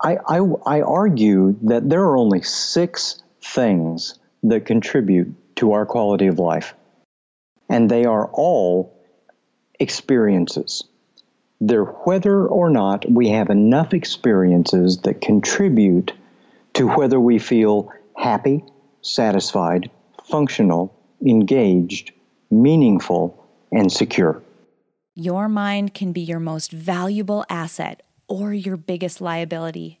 I, I, I argue that there are only six things that contribute to our quality of life, and they are all experiences. They're whether or not we have enough experiences that contribute to whether we feel happy, satisfied, functional, engaged, meaningful, and secure. Your mind can be your most valuable asset or your biggest liability,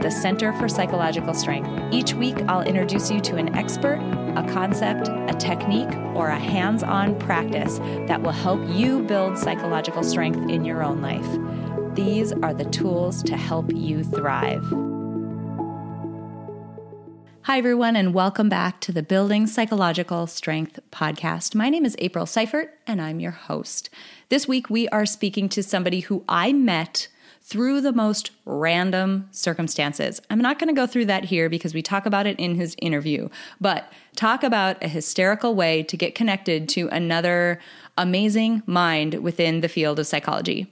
the Center for Psychological Strength. Each week, I'll introduce you to an expert, a concept, a technique, or a hands on practice that will help you build psychological strength in your own life. These are the tools to help you thrive. Hi, everyone, and welcome back to the Building Psychological Strength podcast. My name is April Seifert, and I'm your host. This week, we are speaking to somebody who I met through the most random circumstances. I'm not going to go through that here because we talk about it in his interview, but talk about a hysterical way to get connected to another amazing mind within the field of psychology.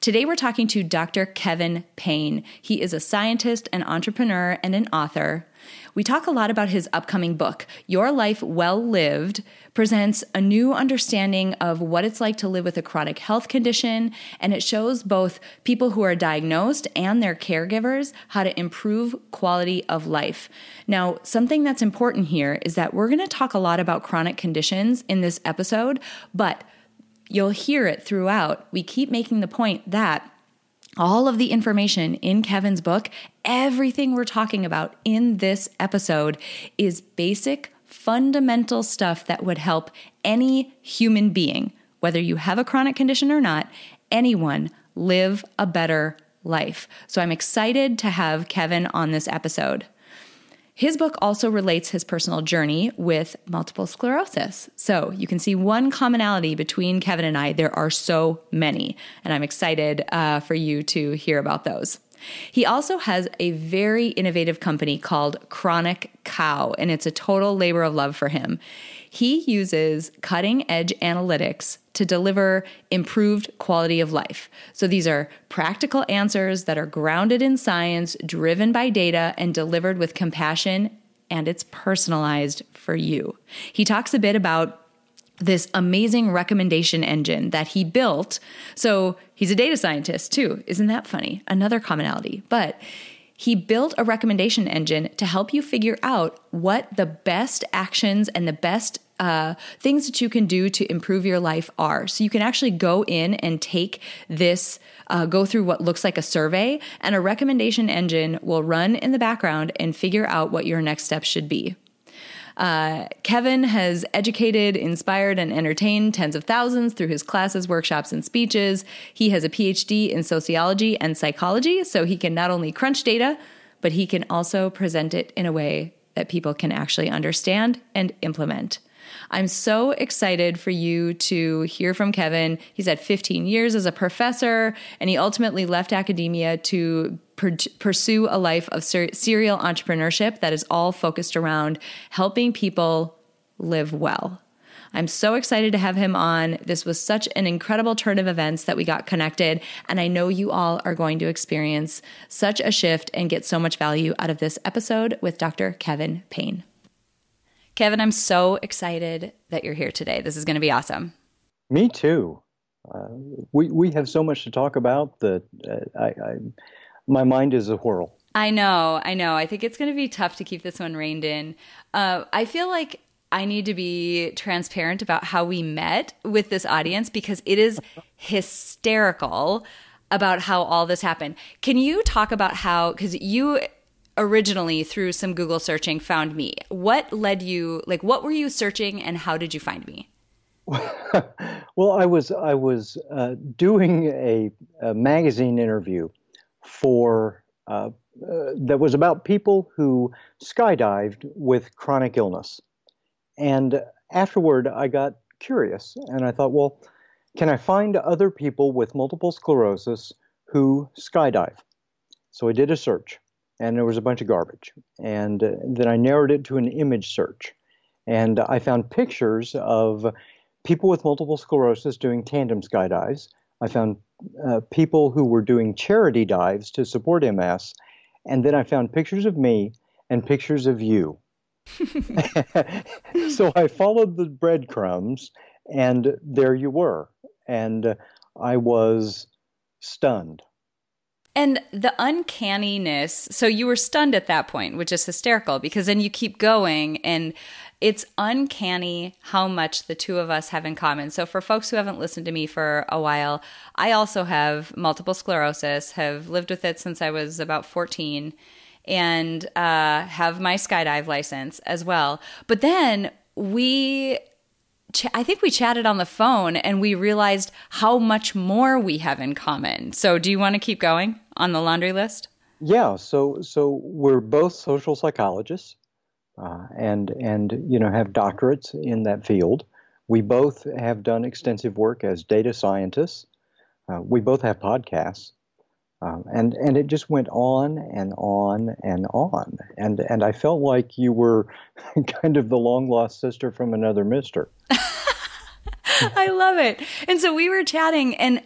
Today, we're talking to Dr. Kevin Payne. He is a scientist, an entrepreneur, and an author. We talk a lot about his upcoming book, Your Life Well Lived, presents a new understanding of what it's like to live with a chronic health condition, and it shows both people who are diagnosed and their caregivers how to improve quality of life. Now, something that's important here is that we're going to talk a lot about chronic conditions in this episode, but you'll hear it throughout. We keep making the point that all of the information in Kevin's book, everything we're talking about in this episode is basic, fundamental stuff that would help any human being, whether you have a chronic condition or not, anyone live a better life. So I'm excited to have Kevin on this episode. His book also relates his personal journey with multiple sclerosis. So you can see one commonality between Kevin and I. There are so many, and I'm excited uh, for you to hear about those. He also has a very innovative company called Chronic Cow, and it's a total labor of love for him. He uses cutting edge analytics to deliver improved quality of life. So these are practical answers that are grounded in science, driven by data, and delivered with compassion, and it's personalized for you. He talks a bit about this amazing recommendation engine that he built. So he's a data scientist too. Isn't that funny? Another commonality. But he built a recommendation engine to help you figure out what the best actions and the best uh, things that you can do to improve your life are. So you can actually go in and take this, uh, go through what looks like a survey, and a recommendation engine will run in the background and figure out what your next steps should be. Uh, Kevin has educated, inspired, and entertained tens of thousands through his classes, workshops, and speeches. He has a PhD in sociology and psychology, so he can not only crunch data, but he can also present it in a way that people can actually understand and implement. I'm so excited for you to hear from Kevin. He's had 15 years as a professor, and he ultimately left academia to pursue a life of ser- serial entrepreneurship that is all focused around helping people live well. I'm so excited to have him on. This was such an incredible turn of events that we got connected, and I know you all are going to experience such a shift and get so much value out of this episode with Dr. Kevin Payne. Kevin, I'm so excited that you're here today. This is going to be awesome. Me too. Uh, we we have so much to talk about that uh, I, I, my mind is a whirl. I know, I know. I think it's going to be tough to keep this one reined in. Uh, I feel like I need to be transparent about how we met with this audience because it is hysterical about how all this happened. Can you talk about how, because you originally through some Google searching found me. What led you like what were you searching and how did you find me? well, I was I was uh, doing a, a, magazine interview for uh, uh, that was about people who skydived with chronic illness. And afterward, I got curious and I thought, well, can I find other people with multiple sclerosis who skydive? So I did a search and there was a bunch of garbage. And uh, then I narrowed it to an image search. And I found pictures of people with multiple sclerosis doing tandem skydives. I found uh, people who were doing charity dives to support MS. And then I found pictures of me and pictures of you. so I followed the breadcrumbs, and there you were. And I was stunned. And the uncanniness, so you were stunned at that point, which is hysterical because then you keep going and it's uncanny how much the two of us have in common. So, for folks who haven't listened to me for a while, I also have multiple sclerosis, have lived with it since I was about 14, and uh, have my skydive license as well. But then we ch- I think we chatted on the phone and we realized how much more we have in common. So, do you want to keep going on the laundry list? Yeah. So, so we're both social psychologists, uh, and and you know have doctorates in that field. We both have done extensive work as data scientists. Uh, we both have podcasts. Um, and and it just went on and on and on, and and I felt like you were kind of the long lost sister from another Mister. I love it. And so we were chatting, and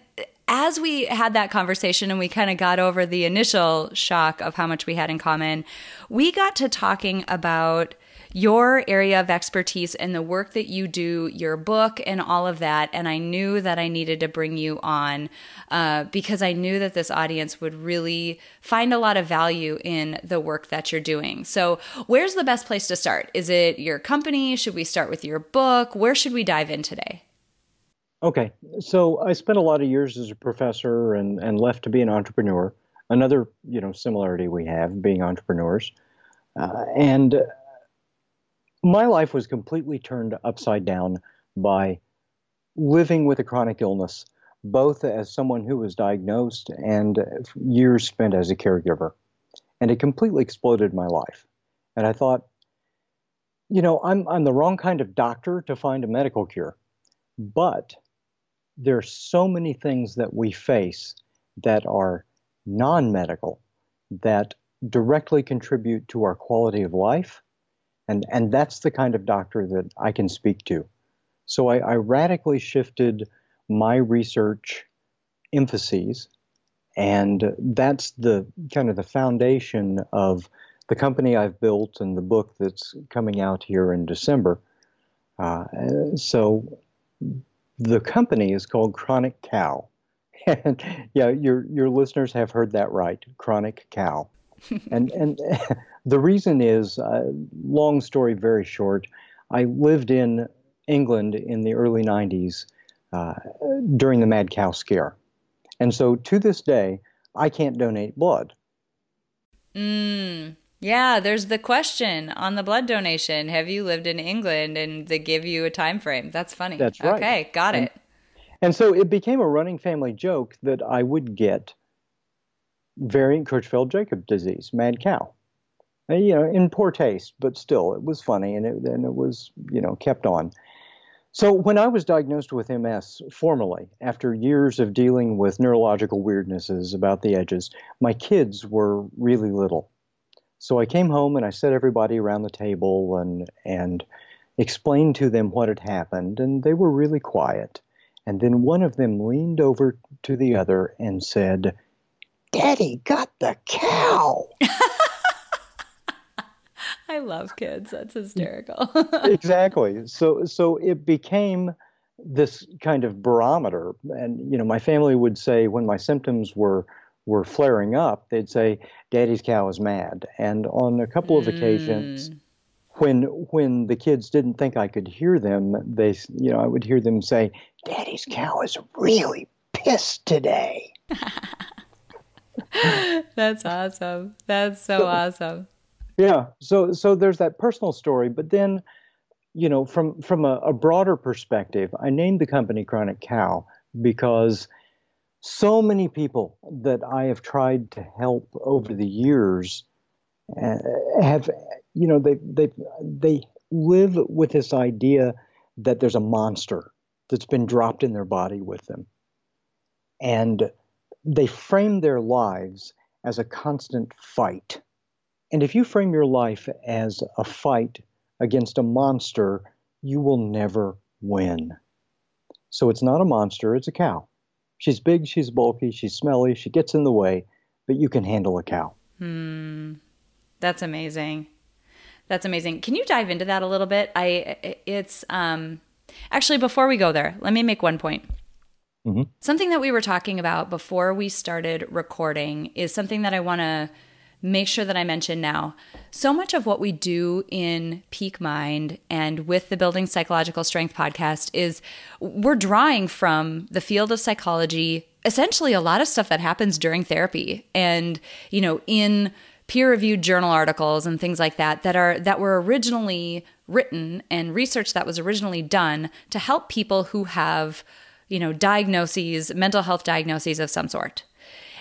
as we had that conversation and we kind of got over the initial shock of how much we had in common, we got to talking about your area of expertise and the work that you do, your book, and all of that. And I knew that I needed to bring you on uh, because I knew that this audience would really find a lot of value in the work that you're doing. So, where's the best place to start? Is it your company? Should we start with your book? Where should we dive in today? Okay, so I spent a lot of years as a professor and, and left to be an entrepreneur. Another, you know, similarity we have being entrepreneurs, uh, and my life was completely turned upside down by living with a chronic illness, both as someone who was diagnosed and years spent as a caregiver. And it completely exploded my life. And I thought, you know, I'm, I'm the wrong kind of doctor to find a medical cure. But there are so many things that we face that are non medical that directly contribute to our quality of life and, and that's the kind of doctor that I can speak to. So I, I radically shifted my research emphases, and that's the kind of the foundation of the company I've built and the book that's coming out here in December. Uh, so the company is called Chronic Cow. and yeah, your your listeners have heard that right, Chronic Cow. and and the reason is, uh, long story very short, I lived in England in the early 90s uh, during the mad cow scare. And so to this day, I can't donate blood. Mm, yeah, there's the question on the blood donation. Have you lived in England? And they give you a time frame. That's funny. That's right. Okay, got and, it. And so it became a running family joke that I would get variant Creutzfeldt-Jakob disease, mad cow. And, you know, in poor taste, but still, it was funny, and it and it was you know kept on. So when I was diagnosed with MS formally, after years of dealing with neurological weirdnesses about the edges, my kids were really little. So I came home and I set everybody around the table and and explained to them what had happened, and they were really quiet. And then one of them leaned over to the other and said, Daddy got the cow. I love kids. That's hysterical. exactly. So so it became this kind of barometer and you know my family would say when my symptoms were were flaring up they'd say daddy's cow is mad and on a couple of mm. occasions when when the kids didn't think I could hear them they you know I would hear them say daddy's cow is really pissed today That's awesome. That's so, so awesome. Yeah. So so there's that personal story, but then, you know, from from a, a broader perspective, I named the company Chronic Cow because so many people that I have tried to help over the years uh, have, you know, they they they live with this idea that there's a monster that's been dropped in their body with them, and they frame their lives as a constant fight. And if you frame your life as a fight against a monster, you will never win. So it's not a monster, it's a cow. She's big, she's bulky, she's smelly, she gets in the way, but you can handle a cow. Hmm. That's amazing. That's amazing. Can you dive into that a little bit? I it's um actually before we go there, let me make one point. Mm-hmm. Something that we were talking about before we started recording is something that I want to make sure that I mention now. So much of what we do in Peak Mind and with the Building Psychological Strength podcast is we're drawing from the field of psychology, essentially a lot of stuff that happens during therapy and, you know, in peer-reviewed journal articles and things like that that are that were originally written and research that was originally done to help people who have, you know, diagnoses, mental health diagnoses of some sort.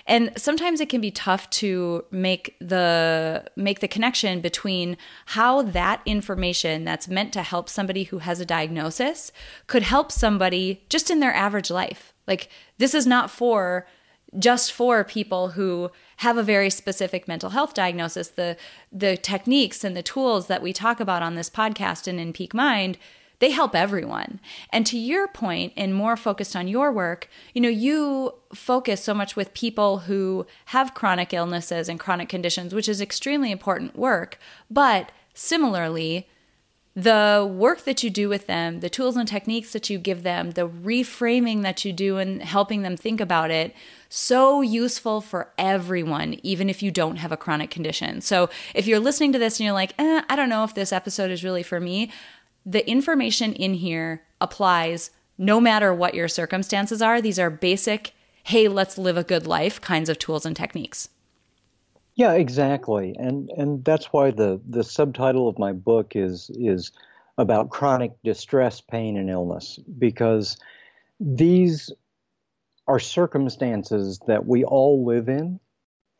And sometimes it can be tough to make the make the connection between how that information that's meant to help somebody who has a diagnosis could help somebody just in their average life. Like this is not for just for people who have a very specific mental health diagnosis. The the techniques and the tools that we talk about on this podcast and in peak mind they help everyone. And to your point, and more focused on your work, you know, you focus so much with people who have chronic illnesses and chronic conditions, which is extremely important work. But similarly, the work that you do with them, the tools and techniques that you give them, the reframing that you do and helping them think about it, so useful for everyone, even if you don't have a chronic condition. So if you're listening to this and you're like, eh, I don't know if this episode is really for me, the information in here applies no matter what your circumstances are. These are basic, hey, let's live a good life kinds of tools and techniques. Yeah, exactly. And and that's why the the subtitle of my book is is about chronic distress, pain and illness because these are circumstances that we all live in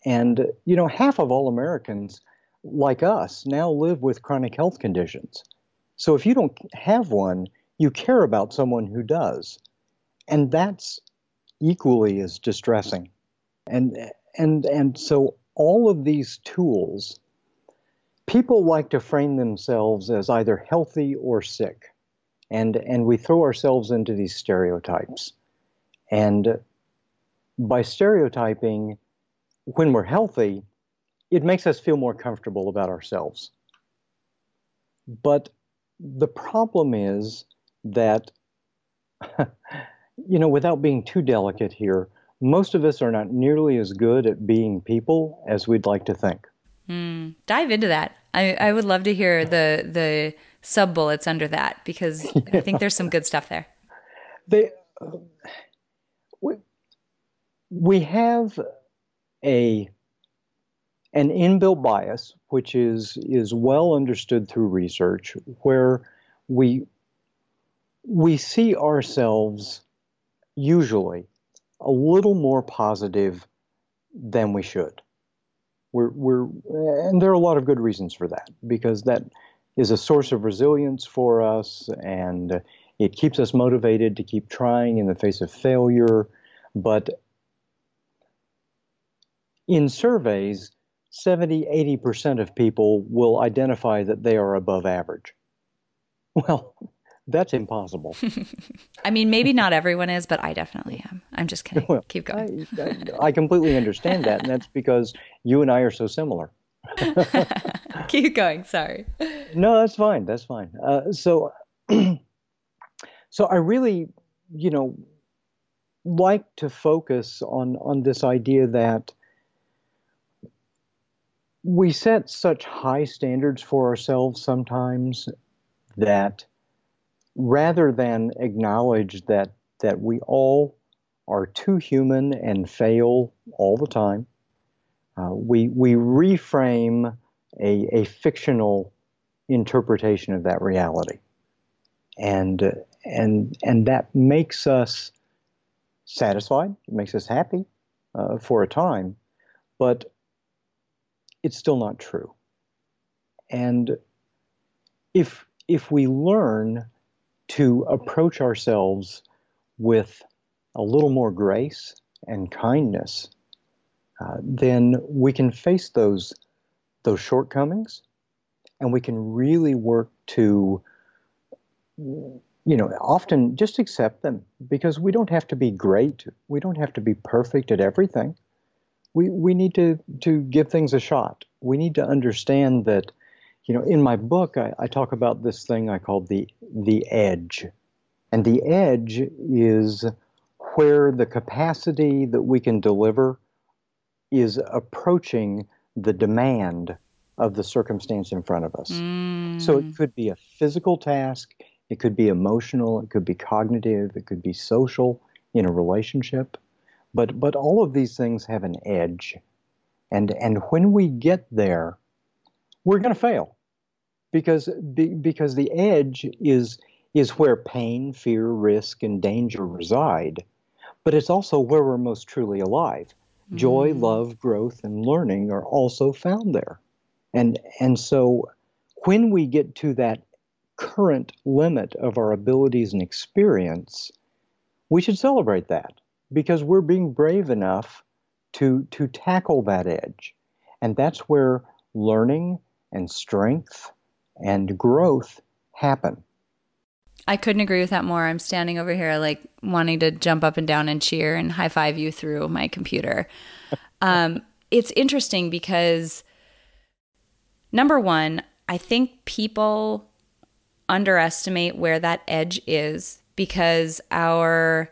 and you know half of all Americans like us now live with chronic health conditions. So if you don't have one, you care about someone who does. And that's equally as distressing. And and and so all of these tools people like to frame themselves as either healthy or sick. And and we throw ourselves into these stereotypes. And by stereotyping when we're healthy, it makes us feel more comfortable about ourselves. But the problem is that, you know, without being too delicate here, most of us are not nearly as good at being people as we'd like to think. Mm, dive into that. I, I would love to hear the the sub bullets under that because yeah. I think there's some good stuff there. They, uh, we, we have a an inbuilt bias, which is is well understood through research, where we we see ourselves usually a little more positive than we should. We're, we're, and there are a lot of good reasons for that because that is a source of resilience for us and it keeps us motivated to keep trying in the face of failure. But in surveys, 70, 80% of people will identify that they are above average. Well, that's impossible. I mean, maybe not everyone is, but I definitely am. I'm just kidding. Well, Keep going. I, I, I, completely understand that, and that's because you and I are so similar. Keep going. Sorry. No, that's fine. That's fine. Uh, so, so I really, you know, like to focus on on this idea that we set such high standards for ourselves sometimes that rather than acknowledge that that we all are too human and fail all the time, uh, we we reframe a, a fictional interpretation of that reality, and and and that makes us satisfied, it makes us happy uh, for a time, but it's still not true. And if if we learn to approach ourselves with a little more grace and kindness, uh, then we can face those those shortcomings, and we can really work to, you know, often just accept them because we don't have to be great, we don't have to be perfect at everything. We we need to to give things a shot. We need to understand that, you know, in my book I, I talk about this thing I call the the edge, and the edge is where the capacity that we can deliver is approaching the demand of the circumstance in front of us. Mm. So it could be a physical task, it could be emotional, it could be cognitive, it could be social in a relationship. But but all of these things have an edge. And and when we get there, we're going to fail. Because be, because the edge is is where pain, fear, risk and danger reside but it's also where we're most truly alive. Mm-hmm. Joy, love, growth, and learning are also found there. And, and so when we get to that current limit of our abilities and experience, we should celebrate that because we're being brave enough to, to tackle that edge. And that's where learning and strength and growth happen. I couldn't agree with that more. I'm standing over here like wanting to jump up and down and cheer and high five you through my computer. Um, it's interesting because number one, I think people underestimate where that edge is because our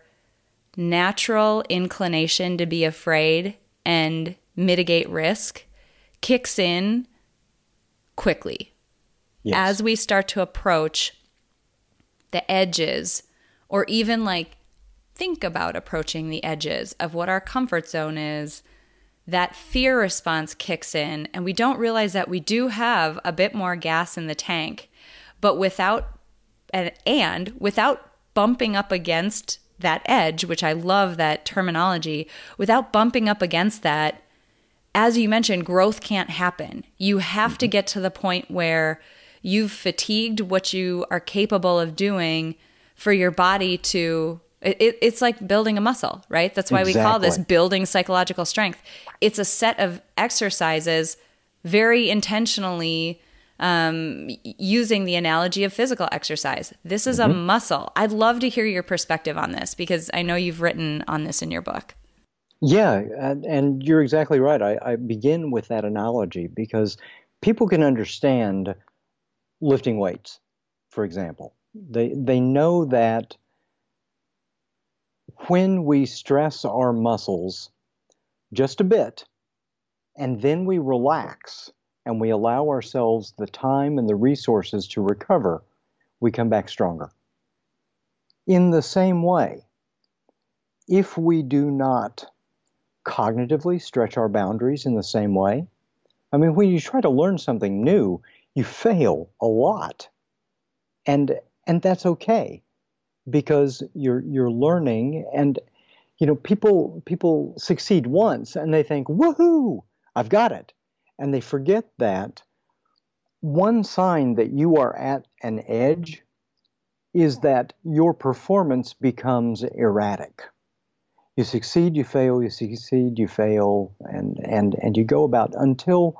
natural inclination to be afraid and mitigate risk kicks in quickly yes. as we start to approach the edges, or even like think about approaching the edges of what our comfort zone is, that fear response kicks in, and we don't realize that we do have a bit more gas in the tank, but without and, and without bumping up against that edge, which I love that terminology, without bumping up against that, as you mentioned, growth can't happen. You have mm-hmm. to get to the point where you've fatigued what you are capable of doing for your body to it, it's like building a muscle right that's why exactly. we call this building psychological strength it's a set of exercises very intentionally um, using the analogy of physical exercise this is mm-hmm. a muscle i'd love to hear your perspective on this because i know you've written on this in your book yeah and, and you're exactly right I, I begin with that analogy because people can understand lifting weights, for example. They, they know that when we stress our muscles just a bit, and then we relax and we allow ourselves the time and the resources to recover, we come back stronger. In the same way, if we do not cognitively stretch our boundaries in the same way, I mean, when you try to learn something new, you fail a lot. And and that's okay because you're you're learning and you know people people succeed once and they think woohoo I've got it and they forget that one sign that you are at an edge is that your performance becomes erratic you succeed you fail you succeed you fail and and and you go about until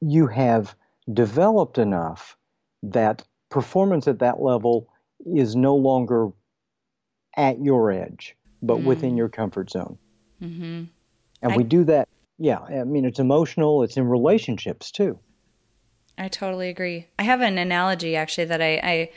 you have developed enough that performance at that level is no longer at your edge, but mm. within your comfort zone. Mm-hmm. And I, we do that. Yeah, I mean, it's emotional, it's in relationships too. I totally agree. I have an analogy actually that I, I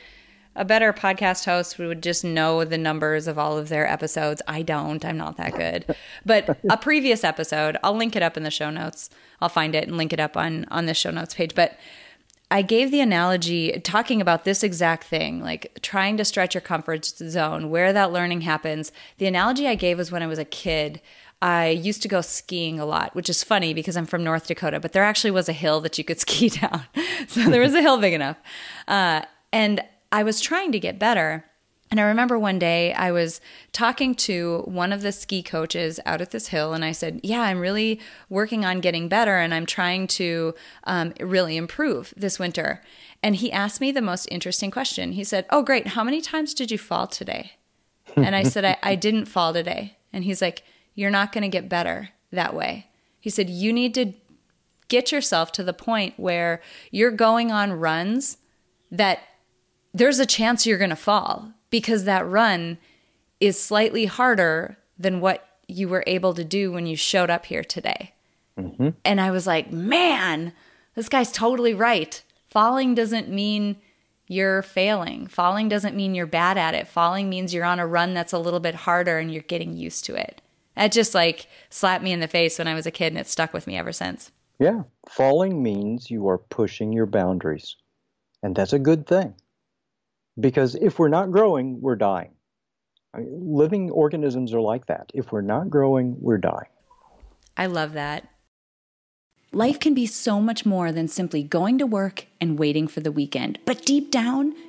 a better podcast host would just know the numbers of all of their episodes. I don't. I'm not that good. But a previous episode, I'll link it up in the show notes. I'll find it and link it up on on the show notes page. But I gave the analogy talking about this exact thing, like trying to stretch your comfort zone, where that learning happens. The analogy I gave was when I was a kid. I used to go skiing a lot, which is funny because I'm from North Dakota, but there actually was a hill that you could ski down. so there was a hill big enough. Uh, and I was trying to get better. And I remember one day I was talking to one of the ski coaches out at this hill, and I said, Yeah, I'm really working on getting better, and I'm trying to um, really improve this winter. And he asked me the most interesting question. He said, Oh, great. How many times did you fall today? And I said, I, I didn't fall today. And he's like, You're not going to get better that way. He said, You need to get yourself to the point where you're going on runs that there's a chance you're going to fall because that run is slightly harder than what you were able to do when you showed up here today. Mm-hmm. And I was like, man, this guy's totally right. Falling doesn't mean you're failing. Falling doesn't mean you're bad at it. Falling means you're on a run that's a little bit harder and you're getting used to it. That just like slapped me in the face when I was a kid and it stuck with me ever since. Yeah. Falling means you are pushing your boundaries. And that's a good thing. Because if we're not growing, we're dying. I mean, living organisms are like that. If we're not growing, we're dying. I love that. Life can be so much more than simply going to work and waiting for the weekend. But deep down,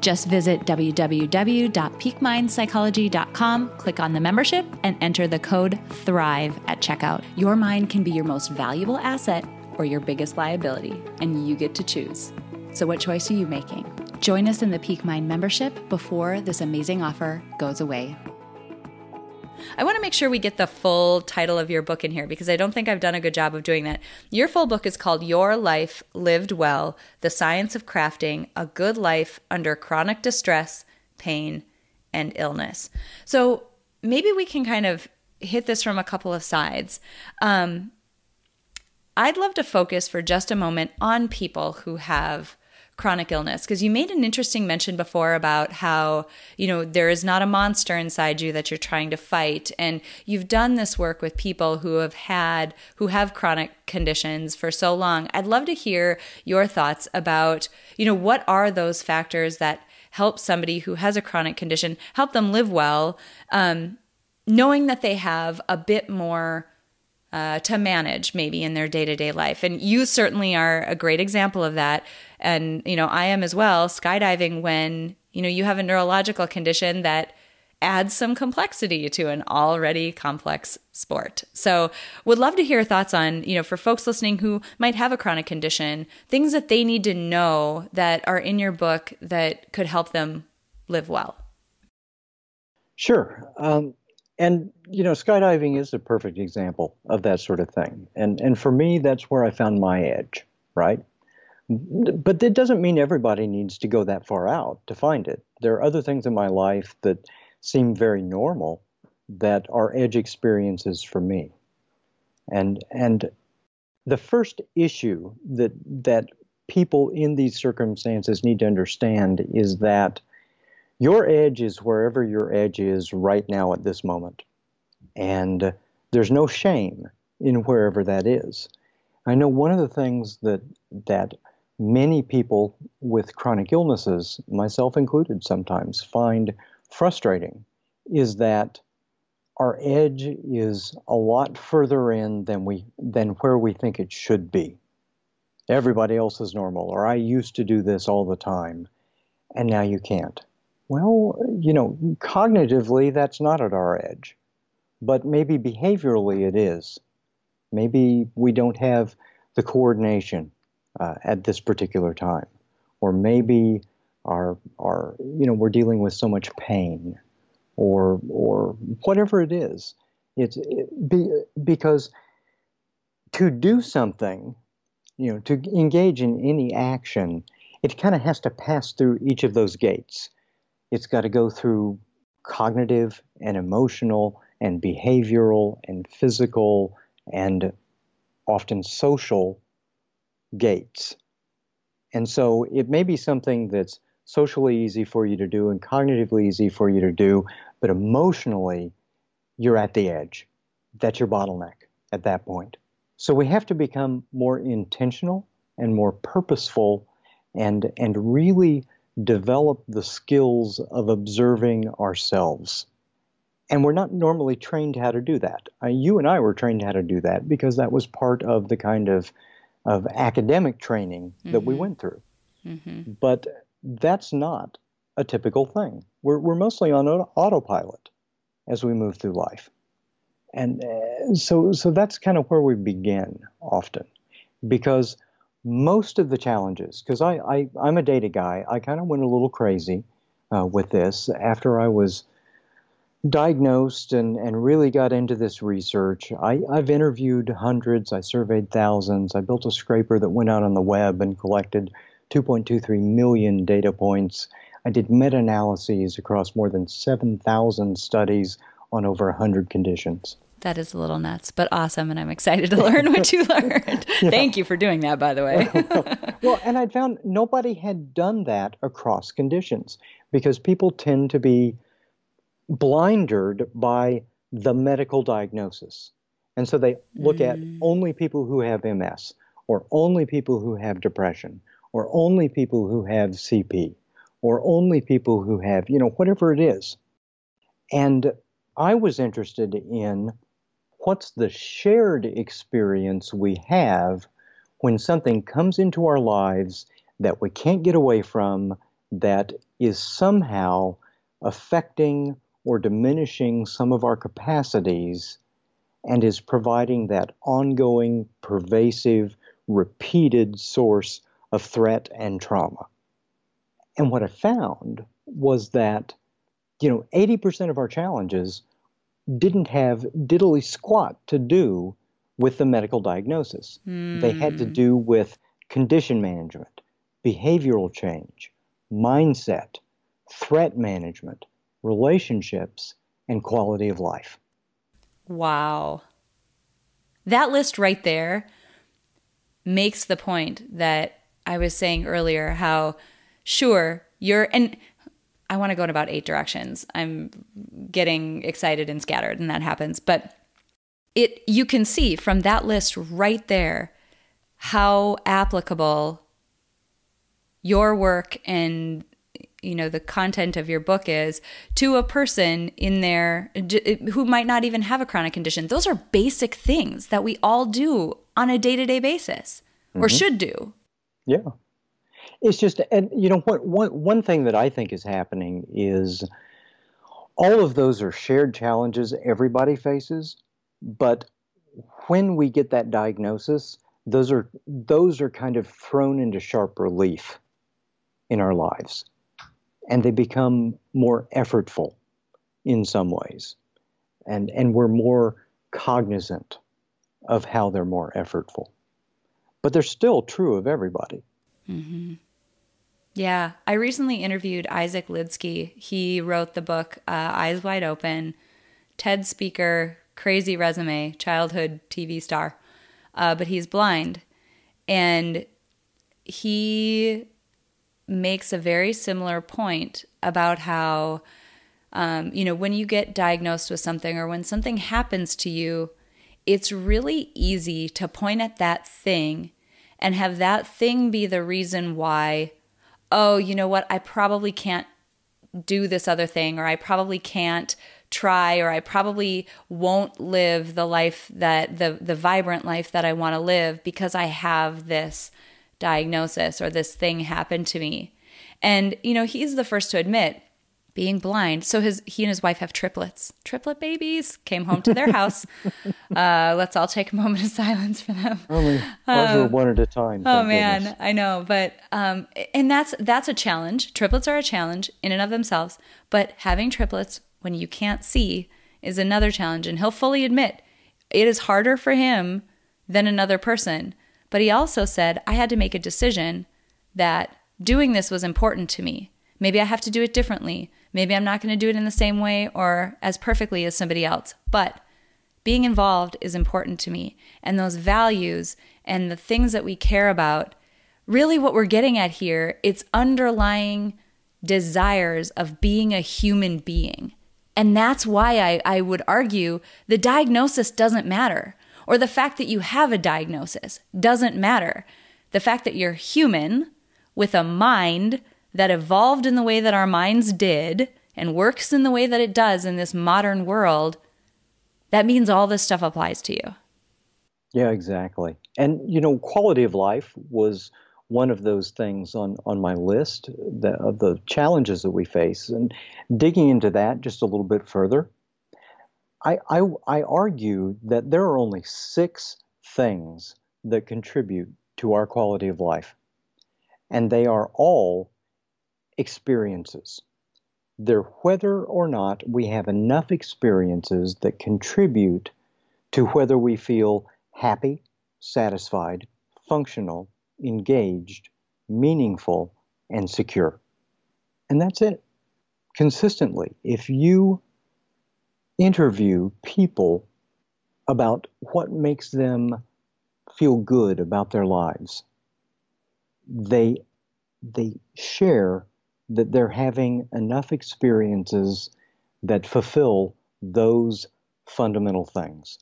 Just visit www.peakmindpsychology.com, click on the membership, and enter the code THRIVE at checkout. Your mind can be your most valuable asset or your biggest liability, and you get to choose. So, what choice are you making? Join us in the Peak Mind membership before this amazing offer goes away. I want to make sure we get the full title of your book in here because I don't think I've done a good job of doing that. Your full book is called Your Life Lived Well The Science of Crafting a Good Life Under Chronic Distress, Pain, and Illness. So maybe we can kind of hit this from a couple of sides. Um, I'd love to focus for just a moment on people who have chronic illness? Because you made an interesting mention before about how you know there is not a monster inside you that you're trying to fight. And you've done this work with people who have had who have chronic conditions for so long. I'd love to hear your thoughts about you know what are those factors that help somebody who has a chronic condition help them live well um, knowing that they have a bit more uh, to manage maybe in their day to day life. And you certainly are a great example of that. And, you know, I am as well. Skydiving, when, you know, you have a neurological condition that adds some complexity to an already complex sport. So, would love to hear thoughts on, you know, for folks listening who might have a chronic condition, things that they need to know that are in your book that could help them live well. Sure. Um, and you know, skydiving is a perfect example of that sort of thing. And and for me, that's where I found my edge, right? But that doesn't mean everybody needs to go that far out to find it. There are other things in my life that seem very normal that are edge experiences for me. And and the first issue that that people in these circumstances need to understand is that your edge is wherever your edge is right now at this moment. And There's no shame in wherever that is. I know one of the things that that many people with chronic illnesses, myself included sometimes, find frustrating is that our edge is a lot further in than we than where we think it should be. Everybody else is normal, or I used to do this all the time, and now you can't. Well, you know, cognitively that's not at our edge, but maybe behaviorally it is. Maybe we don't have the coordination uh, at this particular time, or maybe our our you know we're dealing with so much pain or or whatever it is. It's it, be, because to do something, you know, to engage in any action, it kind of has to pass through each of those gates. It's got to go through cognitive and emotional and behavioral and physical and often social gates. And so it may be something that's socially easy for you to do and cognitively easy for you to do, but emotionally, you're at the edge. That's your bottleneck at that point. So we have to become more intentional and more purposeful and, and really develop the skills of observing ourselves. And we're not normally trained how to do that. Uh, you and I were trained how to do that because that was part of the kind of, of academic training that mm-hmm. we went through. Mm-hmm. But that's not a typical thing. We're, we're mostly on autopilot as we move through life. And uh, so, so that's kind of where we begin often because most of the challenges, because I, I, I'm a data guy, I kind of went a little crazy uh, with this after I was diagnosed and, and really got into this research. I, I've interviewed hundreds, I surveyed thousands, I built a scraper that went out on the web and collected 2.23 million data points. I did meta analyses across more than 7,000 studies on over 100 conditions. That is a little nuts, but awesome. And I'm excited to learn what you learned. yeah. Thank you for doing that, by the way. well, and I found nobody had done that across conditions because people tend to be blinded by the medical diagnosis. And so they look mm. at only people who have MS or only people who have depression or only people who have CP, or only people who have, you know, whatever it is. And I was interested in what's the shared experience we have when something comes into our lives that we can't get away from, that is somehow affecting or diminishing some of our capacities and is providing that ongoing, pervasive, repeated source of threat and trauma. And what I found was that, you know, 80% of our challenges didn't have diddly squat to do with the medical diagnosis. Mm. They had to hmm. do with condition management, behavioral change, mindset, threat management, relationships, and quality of life. Wow. That list right there makes the point that I was saying earlier how sure you're and I want to go in about eight directions. I'm getting excited and scattered and that happens, but it you can see from that list right there how applicable your work and you know the content of your book is to a person in there who might not even have a chronic condition those are basic things that we all do on a day-to-day basis mm-hmm. or should do yeah. It's just, and you know what? One one thing that I think is happening is all of those are shared challenges everybody faces, but when we get that diagnosis, those are those are kind of thrown into sharp relief in our lives, and they become more effortful in some ways, and and we're more cognizant of how they're more effortful but they're still true of everybody. Mm-hmm. Yeah. I recently interviewed Isaac Lidsky. He wrote the book uh, Eyes Wide Open, TED speaker, crazy resume, childhood TV star, uh, but he's blind. And he makes a very similar point about how, um, you know, when you get diagnosed with something or when something happens to you, it's really easy to point at that thing and have that thing be the reason why, oh, you know what, I probably can't do this other thing, or I probably can't try, or I probably won't live the life that the the vibrant life that I want to live because I have this diagnosis or this thing happened to me. And you know, he's the first to admit being blind. So his he and his wife have triplets, triplet babies. Came home to their house. uh, let's all take a moment of silence for them. Only um, one at a time. Oh man, goodness. I know, but um, and that's that's a challenge. Triplets are a challenge in and of themselves, but having triplets when you can't see is another challenge. And he'll fully admit it is harder for him than another person. But he also said I had to make a decision that doing this was important to me. Maybe I have to do it differently. Maybe I'm not going to do it in the same way or as perfectly as somebody else, but being involved is important to me. And those values and the things that we care about, really what we're getting at here, it's underlying desires of being a human being. And that's why I, I would argue the diagnosis doesn't matter, or the fact that you have a diagnosis doesn't matter. The fact that you're human with a mind that evolved in the way that our minds did and works in the way that it does in this modern world, that means all this stuff applies to you. Yeah, exactly. And, you know, quality of life was one of those things on, on my list the, of the challenges that we face. And digging into that just a little bit further, I, I, I argue that there are only six things that contribute to our quality of life. And they are all experiences. They're whether or not we have enough experiences that contribute to whether we feel happy, satisfied, functional, engaged, meaningful, and secure. And that's it. Consistently, if you interview people about what makes them feel good about their lives, they, they share that they're having enough experiences that fulfill those fundamental things.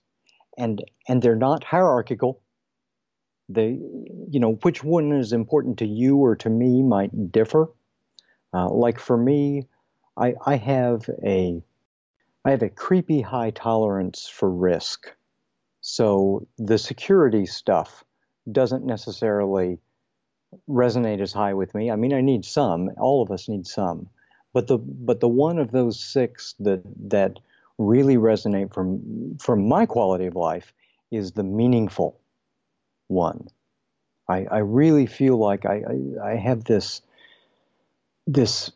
And, and they're not hierarchical. They, you know, which one is important to you or to me might differ. Uh, like for me, I, I have a, I have a creepy high tolerance for risk. So the security stuff doesn't necessarily resonate as high with me. I mean, I need some. All of us need some. But the but the one of those six that that really resonate from from my quality of life is the meaningful one. I, I really feel like I, I, I have this this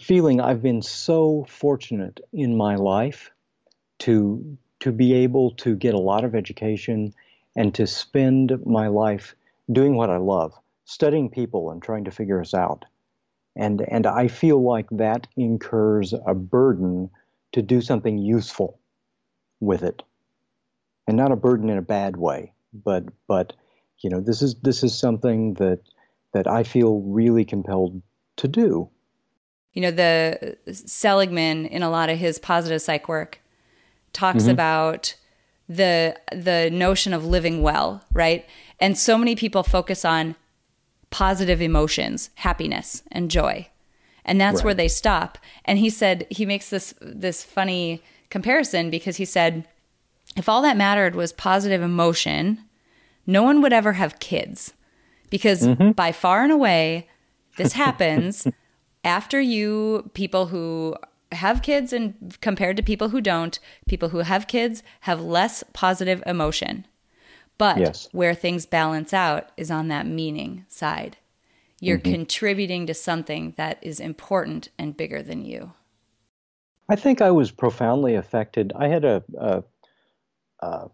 feeling I've been so fortunate in my life to to be able to get a lot of education and to spend my life doing what I love studying people and trying to figure us out. And, and I feel like that incurs a burden to do something useful with it. And not a burden in a bad way, but, but you know, this is, this is something that, that I feel really compelled to do. You know, the Seligman in a lot of his positive psych work talks mm-hmm. about the the notion of living well, right? And so many people focus on positive emotions, happiness and joy. And that's right. where they stop. And he said he makes this this funny comparison because he said if all that mattered was positive emotion, no one would ever have kids. Because mm-hmm. by far and away this happens after you people who have kids and compared to people who don't, people who have kids have less positive emotion. But yes. where things balance out is on that meaning side. You're mm-hmm. contributing to something that is important and bigger than you. I think I was profoundly affected. I had a, a, a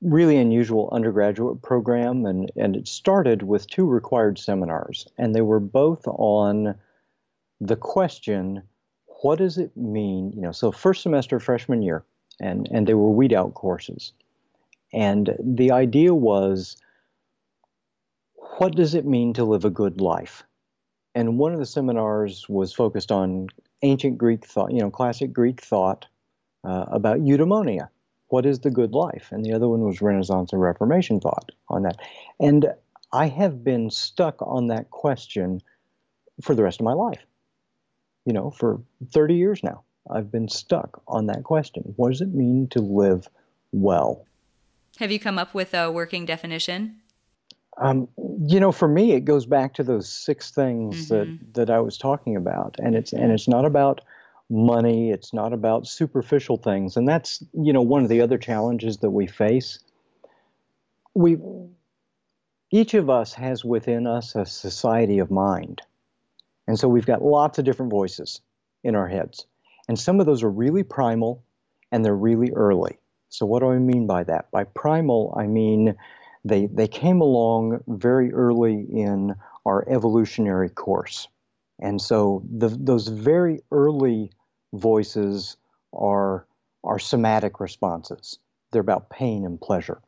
really unusual undergraduate program, and, and it started with two required seminars, and they were both on the question what does it mean? You know, so first semester freshman year, and, and they were weed out courses. And the idea was what does it mean to live a good life? And one of the seminars was focused on ancient Greek thought, you know, classic Greek thought uh, about eudaimonia. what is the good life? And the other one was Renaissance and Reformation thought on that. And I have been stuck on that question for the rest of my life. You know, for 30 years now, I've been stuck on that question. What does it mean to live well? Have you come up with a working definition? Um, you know, for me, it goes back to those six things mm-hmm. that, that I was talking about, and it's and it's not about money. It's not about superficial things, and that's you know one of the other challenges that we face. We each of us has within us a society of mind, and so we've got lots of different voices in our heads, and some of those are really primal, and they're really early. So what do I mean by that? By primal, I mean they, they came along very early in our evolutionary course. And so the, those very early voices are, are somatic responses. They're about pain and pleasure.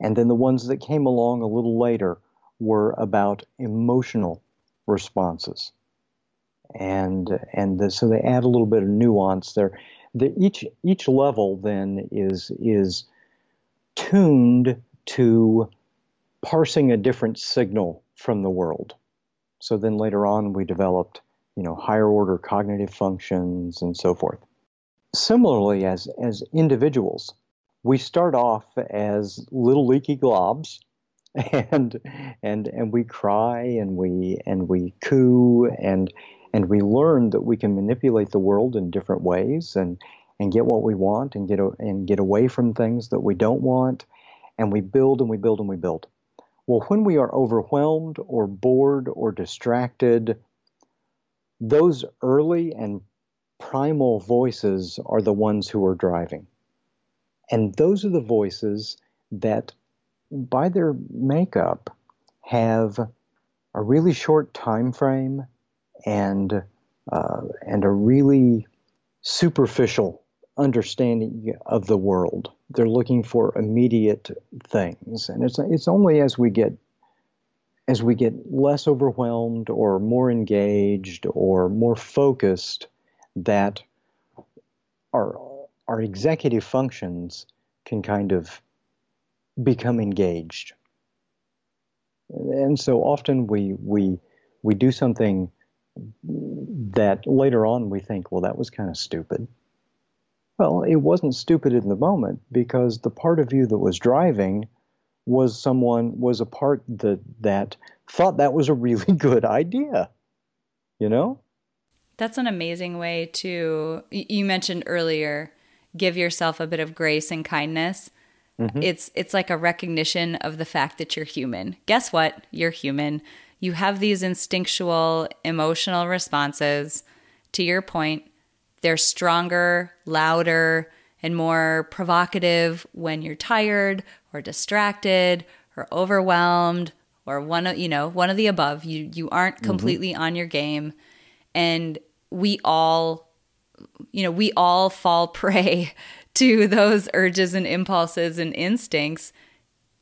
And then the ones that came along a little later were about emotional responses. And, and the, so they add a little bit of nuance there. The, each, each level then is, is tuned to parsing a different signal from the world. So then later on, we developed, you know, higher order cognitive functions and so forth. Similarly, as, as individuals, we start off as little leaky globs and and and we cry and we and we coo and and we learn that we can manipulate the world in different ways and and get what we want and get and get away from things that we don't want and we build and we build and we build well, when we are overwhelmed or bored or distracted, those early and primal voices are the ones who are driving. And those are the voices that, by their makeup, have a really short time frame and uh, and a really superficial understanding of the world. They're looking for immediate things, and it's it's only as we get as we get less overwhelmed or more engaged or more focused that our our executive functions can kind of become engaged. And so often we we we do something that later on we think, well, that was kind of stupid. Well, it wasn't stupid in the moment because the part of you that was driving was someone was a part that that thought that was a really good idea. You know? That's an amazing way to you mentioned earlier give yourself a bit of grace and kindness. Mm-hmm. It's it's like a recognition of the fact that you're human. Guess what? You're human. You have these instinctual emotional responses. To your point, they're stronger, louder, and more provocative when you're tired or distracted or overwhelmed or one of you know one of the above you you aren't mm-hmm. completely mm-hmm. on your game and we all you know we all fall prey to those urges and impulses and instincts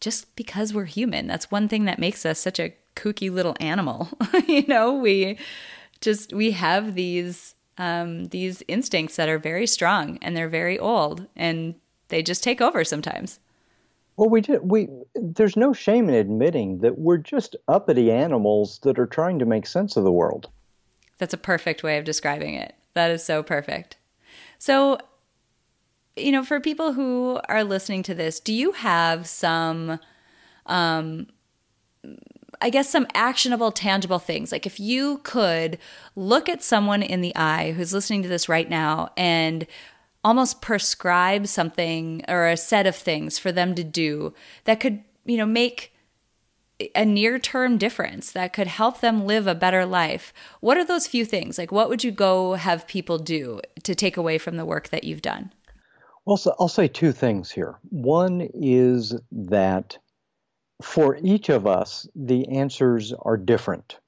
just because we're human that's one thing that makes us such a kooky little animal you know we just we have these um, these instincts that are very strong and they're very old and they just take over sometimes. Well, we did. We there's no shame in admitting that we're just uppity animals that are trying to make sense of the world. That's a perfect way of describing it. That is so perfect. So, you know, for people who are listening to this, do you have some um, I guess, some actionable, tangible things. Like if you could look at someone in the eye who's listening to this right now and almost prescribe something or a set of things for them to do that could, you know, make a near term difference that could help them live a better life. What are those few things? Like, what would you go have people do to take away from the work that you've done? Well, so I'll say two things here. One is that for each of us, the answers are different.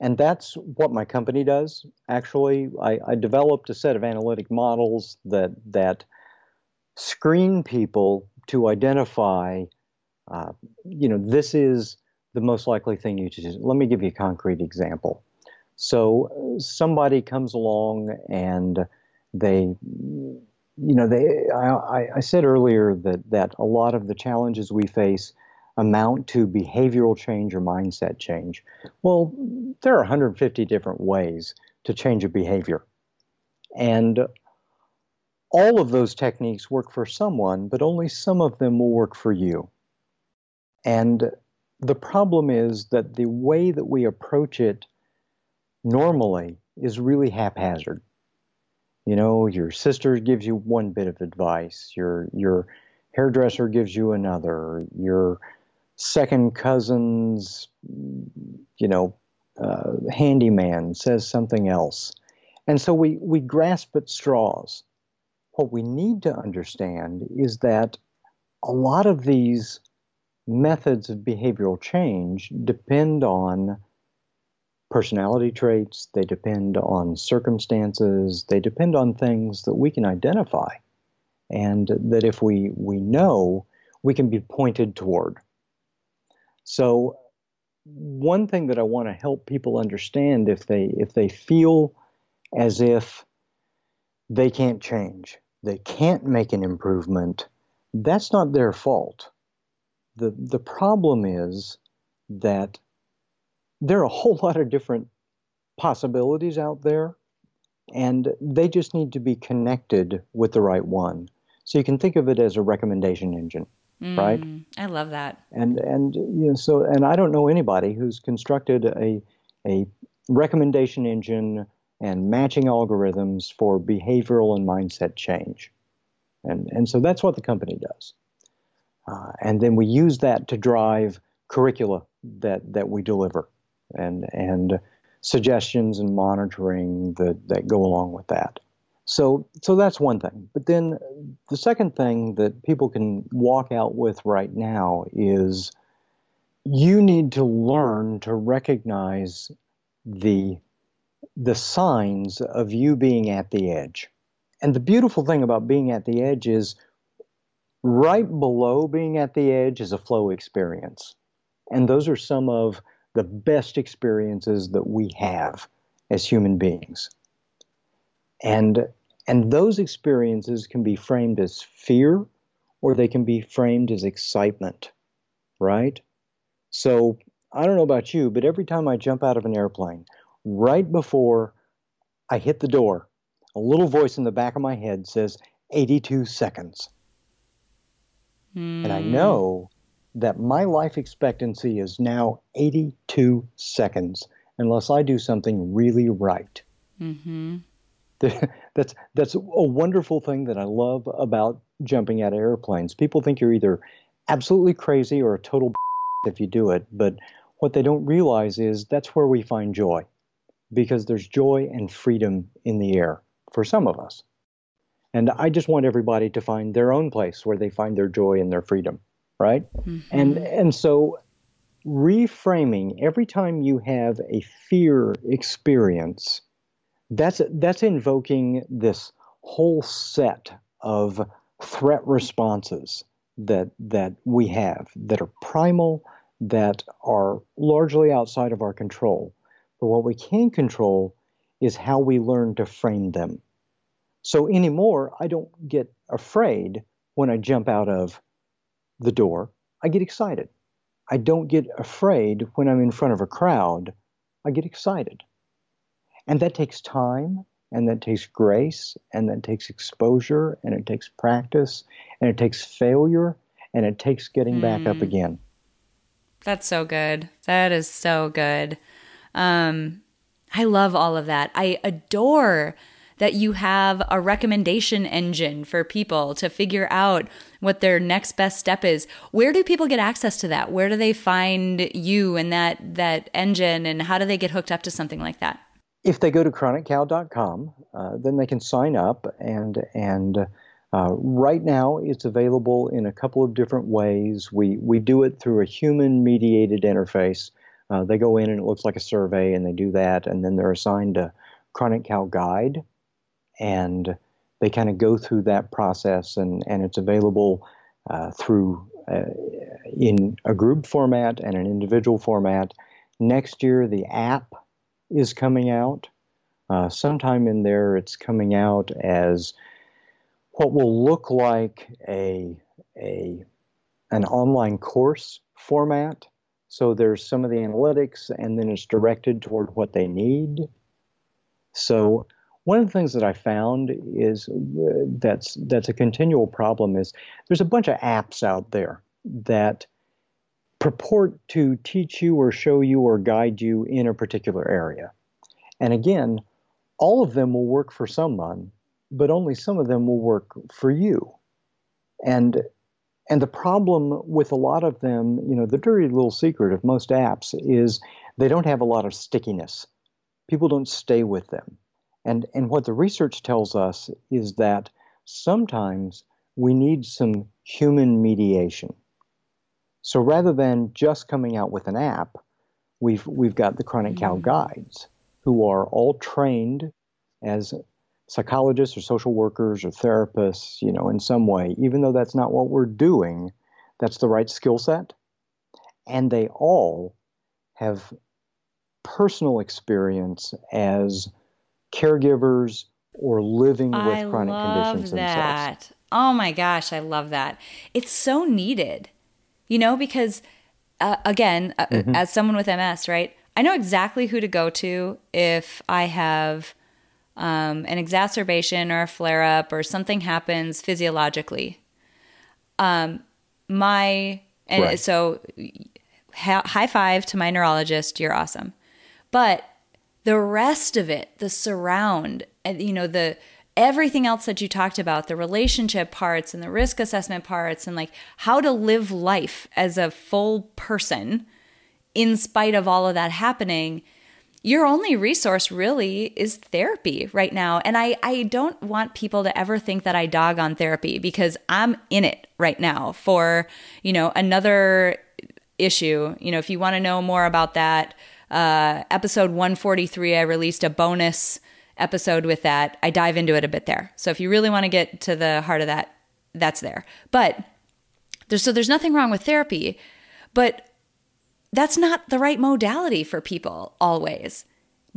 And that's what my company does. Actually, I, I, developed a set of analytic models that that screen people to identify, uh, you know, this is the most likely thing you should do. Let me give you a concrete example. So somebody comes along and they you know, they, I, I said earlier that, that a lot of the challenges we face amount to behavioral change or mindset change. Well, there are 150 different ways to change a behavior. And all of those techniques work for someone, but only some of them will work for you. And the problem is that the way that we approach it normally is really haphazard. You know, your sister gives you one bit of advice, your your hairdresser gives you another, your second cousin's, you know, uh, handyman says something else. And so we, we grasp at straws. What we need to understand is that a lot of these methods of behavioral change depend on personality traits, they depend on circumstances, they depend on things that we can identify. And that if we, we know, we can be pointed toward. So, one thing that I want to help people understand if they if they feel as if they can't change, they can't make an improvement, that's not their fault. The the problem is that there are a whole lot of different possibilities out there, and they just need to be connected with the right one. So you can think of it as a recommendation engine, mm, right? I love that. And and you know so and I don't know anybody who's constructed a a recommendation engine and matching algorithms for behavioral and mindset change. And and so that's what the company does. Uh, and then we use that to drive curricula that that we deliver and and suggestions and monitoring that, that go along with that. So so that's one thing. But then the second thing that people can walk out with right now is you need to learn to recognize the the signs of you being at the edge. And the beautiful thing about being at the edge is right below being at the edge is a flow experience. And those are some of the best experiences that we have as human beings. And, and those experiences can be framed as fear or they can be framed as excitement, right? So I don't know about you, but every time I jump out of an airplane, right before I hit the door, a little voice in the back of my head says 82 seconds. Mm. And I hmm. know that my life expectancy is now 82 seconds unless I do something really right. Mm-hmm. That's that's a wonderful thing that I love about jumping out of airplanes. People think you're either absolutely crazy or a total if you do it, but what they don't realize is that's where we find joy, because there's joy and freedom in the air for some of us. And I just want everybody to find their own place where they find their joy and their freedom right? Mm-hmm. And and so reframing every time you have a fear experience, that's that's invoking this whole set of threat responses that that we have that are primal, that are largely outside of our control. But what we can control is how we learn to frame them. So anymore, I don't get afraid when I jump out of the door, I get excited. I don't get afraid when I'm in front of a crowd. I get excited. And that takes time, and that takes grace, and that takes exposure, and it takes practice, and it takes failure, and it takes getting mm. back up hmm. again. That's so good. That is so good. Um, I love all of that. I adore that you have a recommendation engine for people to figure out what their next best step is. Where do people get access to that? Where do they find you and that that engine and how do they get hooked up to something like that? If they go to chroniccow.com, uh, then they can sign up and and uh, right now, it's available in a couple of different ways. We we do it through a human mediated interface. Uh, they go in and it looks like a survey, and they do that, and then they're assigned a Chronic Cow guide and they kind of go through that process, and, and it's available uh, through uh, in a group format and an individual format. Next year, the app is coming out. Uh, sometime in there, it's coming out as what will look like a, a, an online course format. So there's some of the analytics, and then it's directed toward what they need. So one of the things that I found is uh, that's that's a continual problem is there's a bunch of apps out there that purport to teach you or show you or guide you in a particular area. And again, all of them will work for someone, but only some of them will work for you. And and the problem with a lot of them, you know, the dirty little secret of most apps is they don't have a lot of stickiness. People don't stay with them. And, and what the research tells us is that sometimes we need some human mediation. So rather than just coming out with an app, we've, we've got the Chronic Cow mm. guides who are all trained as psychologists or social workers or therapists, you know, in some way, even though that's not what we're doing, that's the right skill set. And they all have personal experience as caregivers or living with I chronic conditions that. themselves. Oh my gosh, I love that. It's so needed, you know, because uh, again, uh, mm-hmm. as someone with MS, right, I know exactly who to go to if I have um, an exacerbation or a flare up or something happens physiologically. Um, my, and right. so high five to my neurologist, you're awesome. But the rest of it, the surround, and you know, the everything else that you talked about, the relationship parts and the risk assessment parts, and like how to live life as a full person in spite of all of that happening your only resource really is therapy right now. And I, I don't want people to ever think that I dog on therapy because I'm in it right now for, you know, another issue. You know, if you want to know more about that, uh, episode 143, I released a bonus episode with that. I dive into it a bit there. So if you really want to get to the heart of that, that's there. But there's so there's nothing wrong with therapy, but that's not the right modality for people always.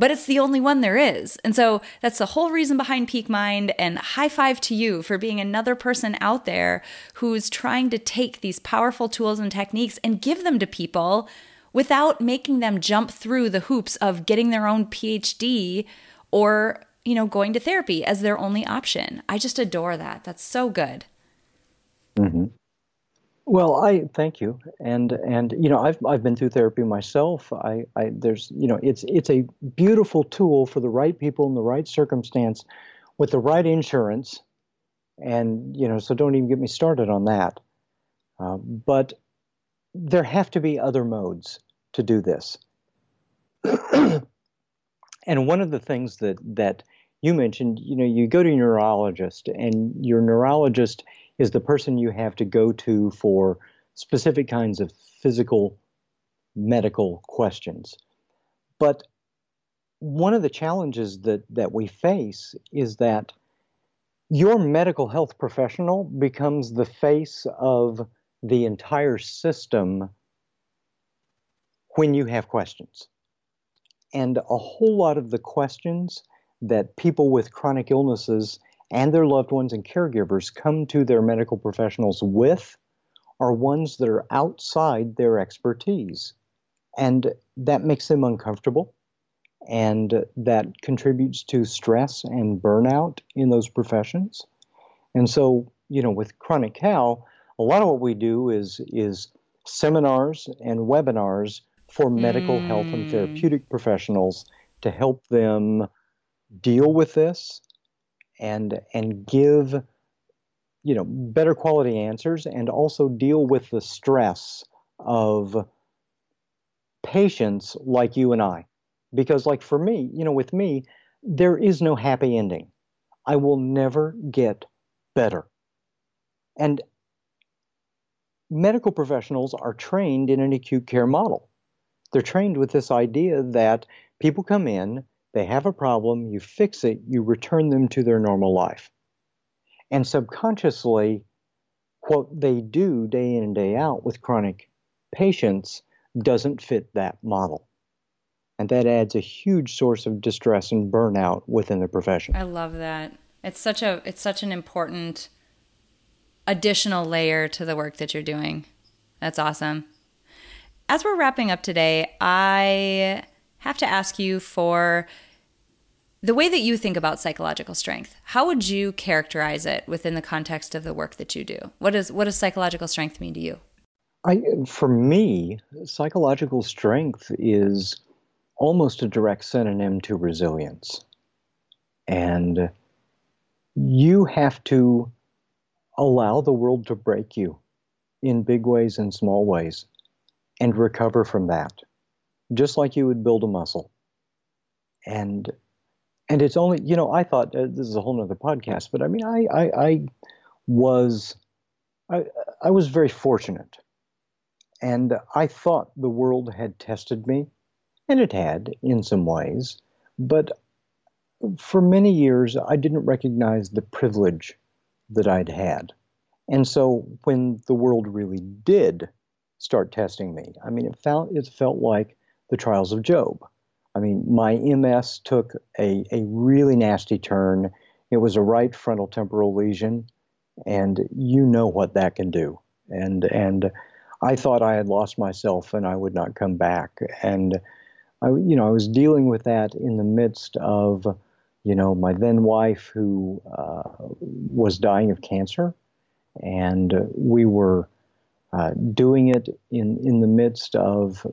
But it's the only one there is. And so that's the whole reason behind Peak Mind. And high five to you for being another person out there who's trying to take these powerful tools and techniques and give them to people without making them jump through the hoops of getting their own PhD or, you know, going to therapy as their only option. I just adore that. That's so good. Mm-hmm. Well, I thank you, and and you know I've I've been through therapy myself. I, I there's you know it's it's a beautiful tool for the right people in the right circumstance, with the right insurance, and you know so don't even get me started on that. Uh, but there have to be other modes to do this. and one of the things that that you mentioned, you know, you go to a neurologist, and your neurologist is the person you have to go to for specific kinds of physical medical questions. But one of the challenges that, that we face is that your medical health professional becomes the face of the entire system when you have questions. And a whole lot of the questions that people with chronic illnesses and their loved ones and caregivers come to their medical professionals with are ones that are outside their expertise. And that makes them uncomfortable. And that contributes to stress and burnout in those professions. And so, you know, with Chronic Cow, a lot of what we do is, is seminars and webinars for medical mm. health and mm. therapeutic professionals to help them deal with this and and give you know better quality answers and also deal with the stress of patients like you and I because like for me you know with me there is no happy ending I will never get better and medical professionals are trained in an acute care model they're trained with this idea that people come in they have a problem, you fix it, you return them to their normal life. And subconsciously, what they do day in and day out with chronic patients doesn't fit that model. And that adds a huge source of distress and burnout within the profession. I love that. It's such a it's such an important additional layer to the work that you're doing. That's awesome. As we're wrapping up today, I have to ask you for the way that you think about psychological strength. How would you characterize it within the context of the work that you do? What does what does psychological strength mean to you? I, for me, psychological strength is almost a direct synonym to resilience. And you have to allow the world to break you in big ways and small ways and recover from that, just like you would build a muscle. And and it's only you know I thought uh, this is a whole other podcast, but I mean I I, I was I, I was very fortunate, and I thought the world had tested me, and it had in some ways, but for many years I didn't recognize the privilege that I'd had. And so when the world really did start testing me, I mean, it felt, it felt like the trials of Job. I mean, my MS took a, a really nasty turn. It was a right frontal temporal lesion, and you know what that can do. And, and I thought I had lost myself and I would not come back. And I, you know, I was dealing with that in the midst of you know, my then wife who uh, was dying of cancer, and we were uh, doing it in in the midst of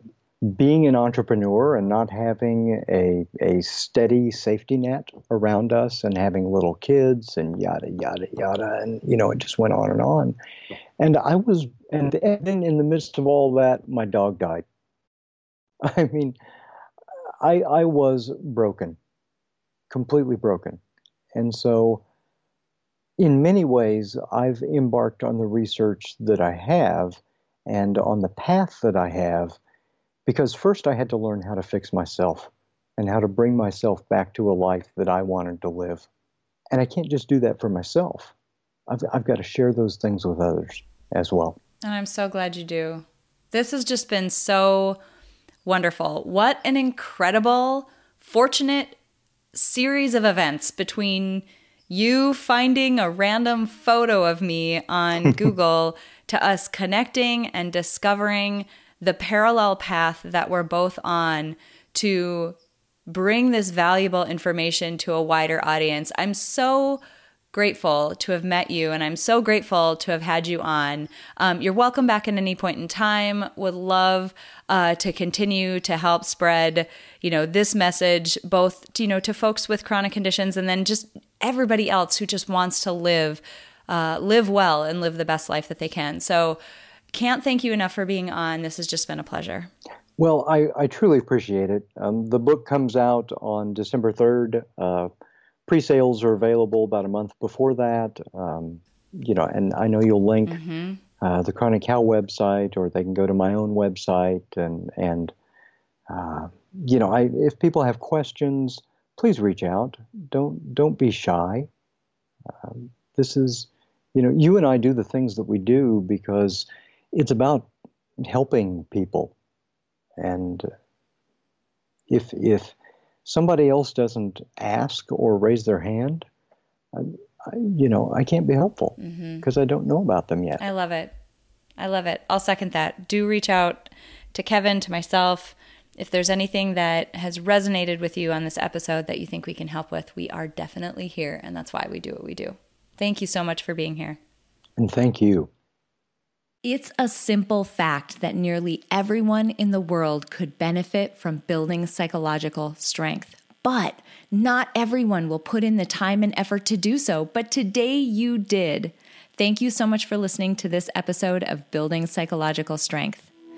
being an entrepreneur and not having a a steady safety net around us, and having little kids and yada yada yada, and you know, it just went on and on. And I was, and then in the midst of all that, my dog died. I mean, I I was broken completely broken. And so, in many ways, I've embarked on the research that I have and on the path that I have because first I had to learn how to fix myself and how to bring myself back to a life that I wanted to live. And I can't just do that for myself. I've, I've got to share those things with others as well. And I'm so glad you do. This has just been so wonderful. What an incredible, fortunate series of events between you finding a random photo of me on Google to us connecting and discovering the parallel path that we're both on to bring this valuable information to a wider audience. I'm so grateful to have met you and I'm so grateful to have had you on. Um, you're welcome back at any point in time. Would love uh, to continue to help spread, you know, this message both, to, you know, to folks with chronic conditions and then just everybody else who just wants to live, uh, live well and live the best life that they can. So can't thank you enough for being on. This has just been a pleasure. Well, I, I truly appreciate it. Um, the book comes out on December 3rd. Uh, pre-sales are available about a month before that. Um, you know, and I know you'll link mm-hmm. uh, the Chronic Cow website, or they can go to my own website, and and uh, you know, I, if people have questions, please reach out. Don't don't be shy. Um, this is, you know, you and I do the things that we do because it's about helping people, and if if somebody else doesn't ask or raise their hand, I, I, you know, I can't be helpful because mm-hmm. I don't know about them yet. I love it. I love it. I'll second that. Do reach out to Kevin, to myself. If there's anything that has resonated with you on this episode that you think we can help with, we are definitely here. And that's why we do what we do. Thank you so much for being here. And thank you. It's a simple fact that nearly everyone in the world could benefit from building psychological strength. But not everyone will put in the time and effort to do so. But today you did. Thank you so much for listening to this episode of Building Psychological Strength.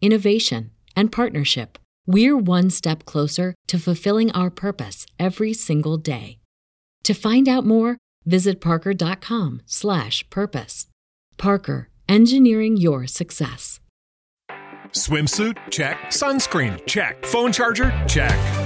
innovation, and partnership, we're one step closer to fulfilling our purpose every single day. To find out more, visit parker.com/purpose. Parker, engineering your success. Swimsuit? Check. Sunscreen? Check. Phone charger? Check.